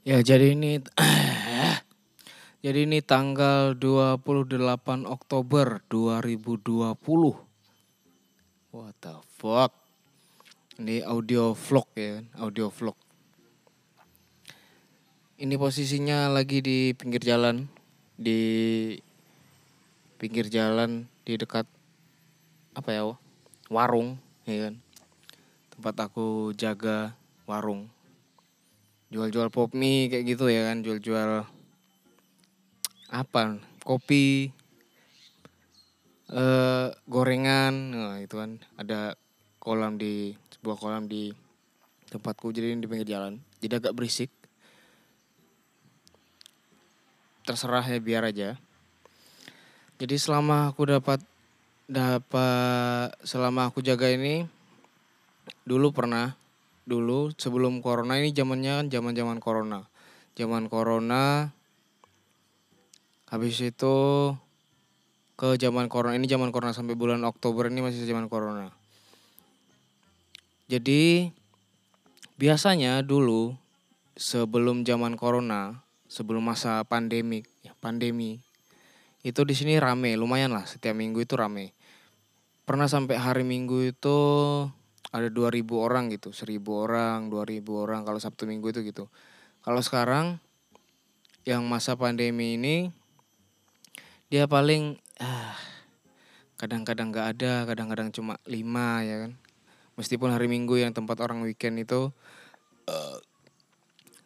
Ya jadi ini jadi ini tanggal 28 Oktober 2020. What the fuck? Ini audio vlog ya, audio vlog. Ini posisinya lagi di pinggir jalan, di pinggir jalan di dekat apa ya warung, ya kan? Tempat aku jaga warung jual-jual pop mie kayak gitu ya kan jual-jual apa kopi eh gorengan nah, itu kan ada kolam di sebuah kolam di tempatku jadi di pinggir jalan jadi agak berisik. Terserah ya biar aja. Jadi selama aku dapat dapat selama aku jaga ini dulu pernah dulu sebelum corona ini zamannya kan zaman zaman corona. Zaman corona habis itu ke zaman corona ini zaman corona sampai bulan Oktober ini masih zaman corona. Jadi biasanya dulu sebelum zaman corona sebelum masa pandemik ya pandemi itu di sini rame lumayan lah setiap minggu itu rame. Pernah sampai hari minggu itu ada 2000 orang gitu, 1000 orang, 2000 orang kalau Sabtu Minggu itu gitu. Kalau sekarang yang masa pandemi ini dia paling ah, kadang-kadang nggak ada, kadang-kadang cuma lima ya kan. Meskipun hari Minggu yang tempat orang weekend itu uh,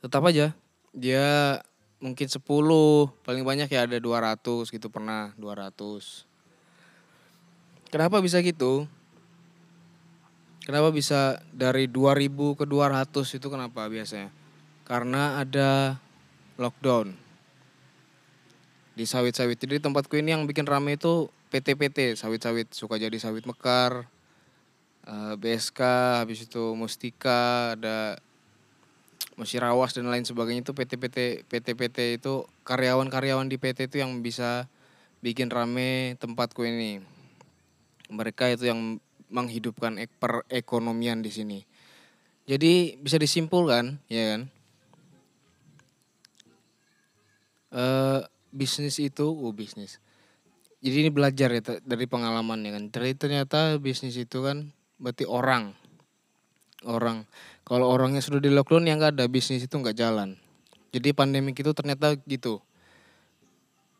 tetap aja dia mungkin 10, paling banyak ya ada 200 gitu pernah 200. Kenapa bisa gitu? Kenapa bisa dari 2000 ke 200 itu kenapa biasanya? Karena ada lockdown. Di sawit-sawit. Jadi tempatku ini yang bikin rame itu PT-PT, sawit-sawit suka jadi sawit mekar, eh, BSK, habis itu Mustika, ada Musirawas dan lain sebagainya itu PT-PT PT-PT itu karyawan-karyawan di PT itu yang bisa bikin rame tempatku ini. Mereka itu yang menghidupkan perekonomian di sini. Jadi bisa disimpulkan, ya kan? E, bisnis itu, oh bisnis. Jadi ini belajar ya dari pengalaman ya kan. Jadi ternyata bisnis itu kan berarti orang, orang. Kalau orangnya sudah di lockdown yang nggak ada bisnis itu nggak jalan. Jadi pandemik itu ternyata gitu.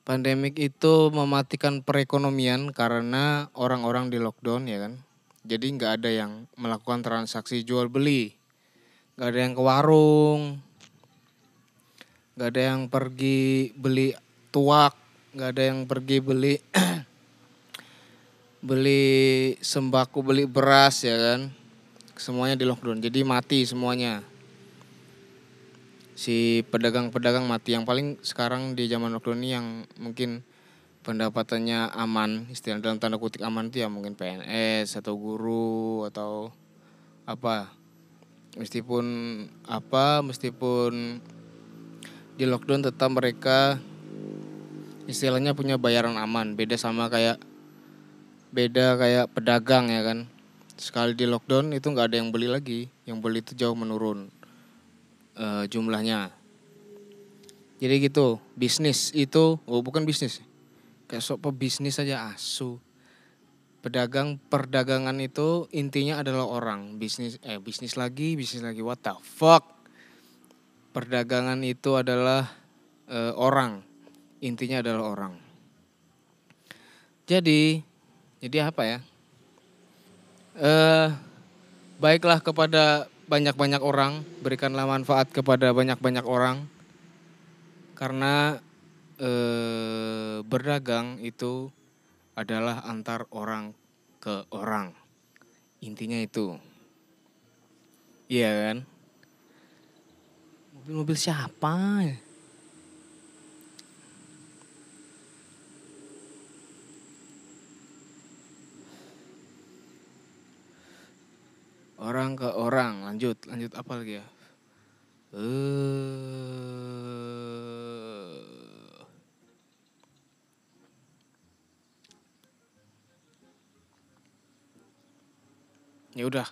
Pandemik itu mematikan perekonomian karena orang-orang di lockdown ya kan jadi nggak ada yang melakukan transaksi jual beli. Nggak ada yang ke warung. Nggak ada yang pergi beli tuak. Nggak ada yang pergi beli beli sembako beli beras ya kan? Semuanya di lockdown. Jadi mati semuanya. Si pedagang-pedagang mati. Yang paling sekarang di zaman lockdown ini yang mungkin pendapatannya aman istilah dalam tanda kutip aman itu ya mungkin PNS atau guru atau apa. Meskipun apa meskipun di lockdown tetap mereka istilahnya punya bayaran aman. Beda sama kayak beda kayak pedagang ya kan. Sekali di lockdown itu nggak ada yang beli lagi. Yang beli itu jauh menurun uh, jumlahnya. Jadi gitu bisnis itu oh bukan bisnis kayak sok pebisnis aja asu. Pedagang perdagangan itu intinya adalah orang. Bisnis eh bisnis lagi bisnis lagi. What the fuck? Perdagangan itu adalah eh, orang. Intinya adalah orang. Jadi jadi apa ya? Eh baiklah kepada banyak-banyak orang. Berikanlah manfaat kepada banyak-banyak orang. Karena eh, berdagang itu adalah antar orang ke orang. Intinya itu. Iya kan? Mobil-mobil siapa? Orang ke orang, lanjut, lanjut apa lagi ya? Eh ya udah